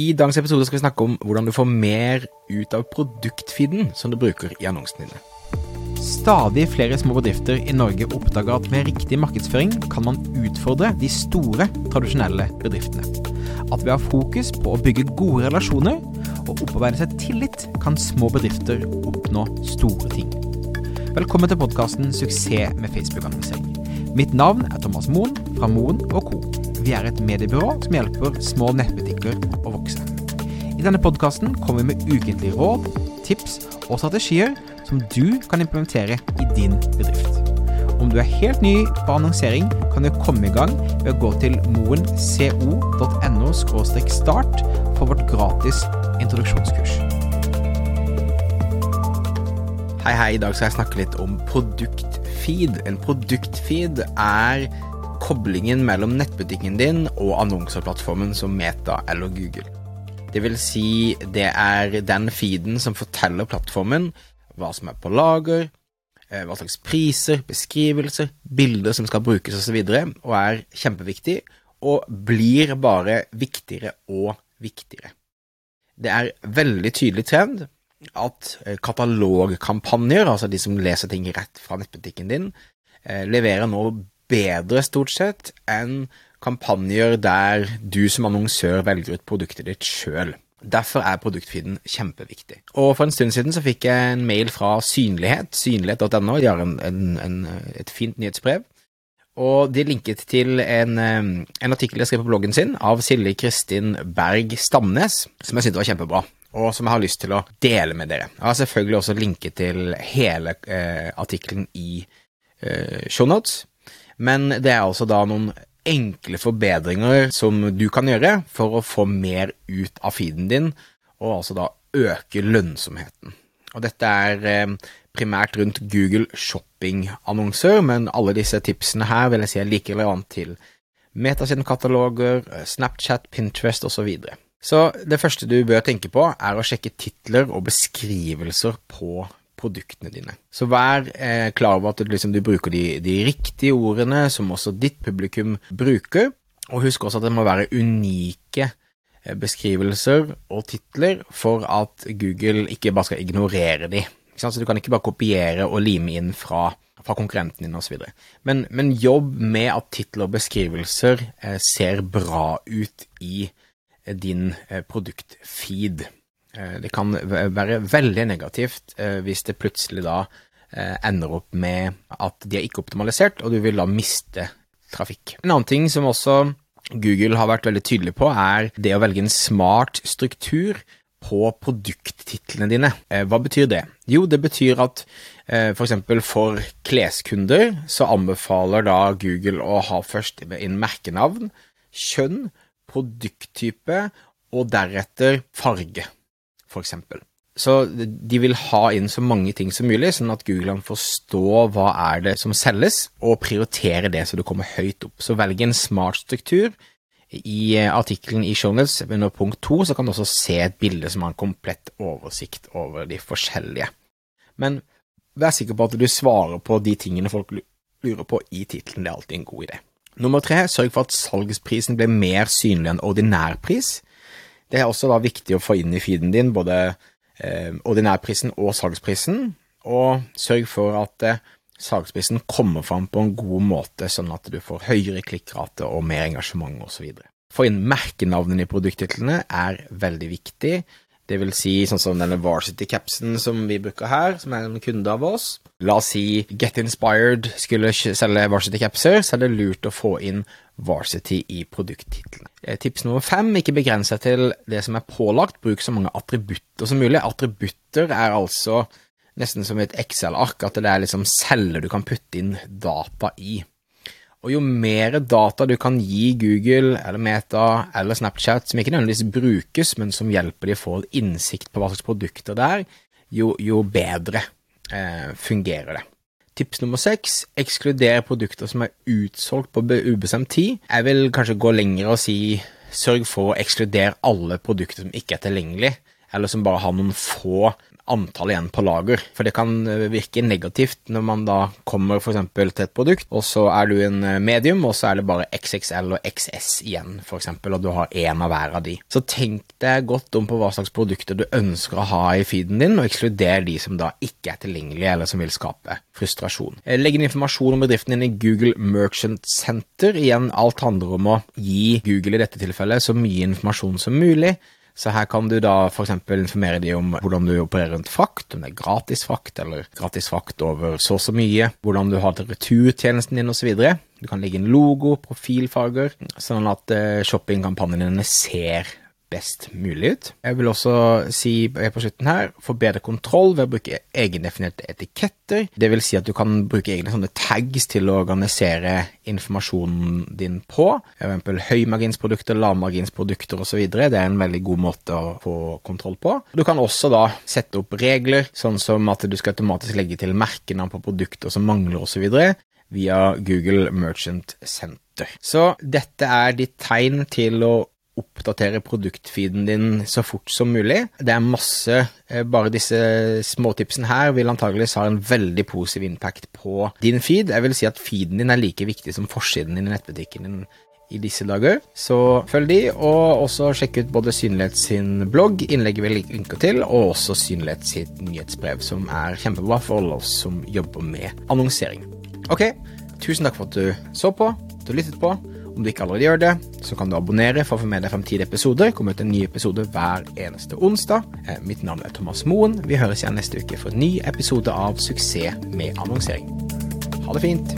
I dagens episode skal vi snakke om hvordan du får mer ut av produktfeeden som du bruker i annonsene dine. Stadig flere små bedrifter i Norge oppdager at med riktig markedsføring kan man utfordre de store, tradisjonelle bedriftene. At ved å ha fokus på å bygge gode relasjoner og opparbeide seg tillit, kan små bedrifter oppnå store ting. Velkommen til podkasten 'Suksess med Facebook-annonsering'. Mitt navn er Thomas Moen fra Moen Co. Vi er et mediebyrå som hjelper små nettbutikker å vokse. I denne podkasten kommer vi med ukentlige råd, tips og strategier som du kan implementere i din bedrift. Om du er helt ny på annonsering, kan du komme i gang ved å gå til moenco.no start for vårt gratis introduksjonskurs. Hei, hei, i dag skal jeg snakke litt om produktfeed. En produktfeed er koblingen mellom nettbutikken din og annonseplattformen som Meta eller Google. Det vil si, det er den feeden som forteller plattformen hva som er på lager, eh, hva slags priser, beskrivelser, bilder som skal brukes osv., og, så og er kjempeviktig, og blir bare viktigere og viktigere. Det er veldig tydelig trend at eh, katalogkampanjer, altså de som leser ting rett fra nettbutikken din, eh, leverer nå bedre, stort sett, enn kampanjer der du som annonsør velger ut produktet ditt sjøl. Derfor er produktfeeden kjempeviktig. Og For en stund siden så fikk jeg en mail fra Synlighet, synlighet.no. De har en, en, en, et fint nyhetsbrev. Og de linket til en, en artikkel jeg skrev på bloggen sin av Silje Kristin Berg Stamnes, som jeg syntes var kjempebra, og som jeg har lyst til å dele med dere. Jeg har selvfølgelig også linket til hele eh, artikkelen i eh, shownotes, men det er altså da noen enkle forbedringer som du kan gjøre for å få mer ut av feeden din, og altså da øke lønnsomheten. Og dette er eh, primært rundt Google shopping-annonser, men alle disse tipsene her vil jeg si er like relevant til Metasin-kataloger, eh, Snapchat, Pinterest osv. Så, videre. så det første du bør tenke på, er å sjekke titler og beskrivelser på produktene dine. Så vær eh, klar over at du, liksom, du bruker de, de, riktige ordene som også ditt publikum bruker, og husk også at det må være unike eh, beskrivelser og titler for at Google ikke bare skal ignorere de. Så du kan ikke bare kopiere og lime inn fra, fra konkurrenten din osv. Men, men jobb med at titler og beskrivelser eh, ser bra ut i eh, din eh, produktfeed. Eh, det kan være veldig negativt eh, hvis det plutselig da eh, ender opp med at de er ikke optimalisert, og du vil da miste trafikk. En annen ting som også Google har vært veldig tydelig på, er det å velge en smart struktur på produkttitlene dine. Hva betyr det? Jo, det betyr at for eksempel for kleskunder så anbefaler da Google å ha først inn merkenavn, kjønn, produkttype og deretter farge f.eks. Så de vil ha inn så mange ting som mulig, sånn at Google kan forstå hva er det som selges, og prioritere det så du kommer høyt opp. Så velg en smart struktur. I eh, artikkelen i Shownotes under punkt to så kan du også se et bilde som har en komplett oversikt over de forskjellige. Men vær sikker på at du svarer på de tingene folk lurer på i tittelen. Det er alltid en god idé. Nummer tre, sørg for at salgsprisen blir mer synlig enn ordinærpris. Det er også da viktig å få inn i feeden din både eh, ordinærprisen og salgsprisen, og sørg for at eh, salgsprisen kommer fram på en god måte, sånn at du får høyere klikkrate og mer engasjement osv. Få inn merkenavnene i produkttitlene er veldig viktig. Det vil si sånn som denne Varsity-capsen som vi bruker her, som er en kunde av oss. La oss si Get Inspired skulle selge Varsity-capser, så er det lurt å få inn Varsity i produkttitlene. Eh, tips nummer fem, ikke begrens deg til det som er pålagt, bruk så mange attributter som mulig. Attributter er altså nesten som et Excel-ark, at det er liksom celler du kan putte inn data i. Og jo mer data du kan gi Google eller Meta eller Snapchat, som ikke nødvendigvis brukes, men som hjelper de å få innsikt på hva slags produkter det er, jo, jo bedre eh, fungerer det. Tips nummer seks ekskluder produkter som er utsolgt på ubestemt tid. Jeg vil kanskje gå lenger og si sørg for å ekskludere alle produkter som ikke er tilgjengelig, eller som bare har noen få antall igjen på lager. For det kan eh, virke negativt når man da kommer f.eks. til et produkt, og så er du en eh, medium, og så er det bare XXL og XS igjen, f.eks., og du har én av hver av de. Så tenk deg godt om på hva slags produkter du ønsker å ha i feeden din, og ekskluder de som da ikke er tilgjengelige, eller som vil skape frustrasjon. Legg inn informasjon om bedriften din i Google Merchant Center. Igjen, alt handler om å gi Google i dette tilfellet så mye informasjon som mulig. Så her kan du da f.eks. informere dem om hvordan du opererer rundt frakt, om det er gratis frakt eller gratis frakt over så og så mye, hvordan du har til returtjenesten din osv. Du kan legge inn logo, profilfarger, sånn at uh, shoppingkampanjene dine ser best mulig ut. Jeg vil også si på slutten her, få bedre kontroll ved å bruke egendefinerte etiketter. Det vil si at du kan bruke egne sånne tags til å organisere informasjonen din på. Eventuelt høymarginsprodukter, lavmarginsprodukter osv. Det er en veldig god måte å få kontroll på. Du kan også da sette opp regler, sånn som at du skal automatisk legge til merkenavn på produkter som mangler osv. via Google Merchant Center. Så dette er ditt tegn til å oppdatere produktfeeden din så fort som mulig. Det er masse eh, Bare disse småtipsene her vil antageligvis ha en veldig positiv impact på din feed. Jeg vil si at feeden din er like viktig som forsiden din i nettbutikken din i disse dager. Så følg de, og også sjekk ut både Synlighet sin blogg, innlegget vi linker til, og også Synlighet sitt nyhetsbrev, som er kjempebra for alle oss som jobber med annonsering. Ok, tusen takk for at du så på, du lyttet på. Om du ikke allerede gjør det, så kan du abonnere for å få med deg fremtidige episoder. Kommer ut en ny episode hver eneste onsdag. Eh, mitt navn er Thomas Moen. Vi høres igjen neste uke for en ny episode av Suksess med annonsering. Ha det fint.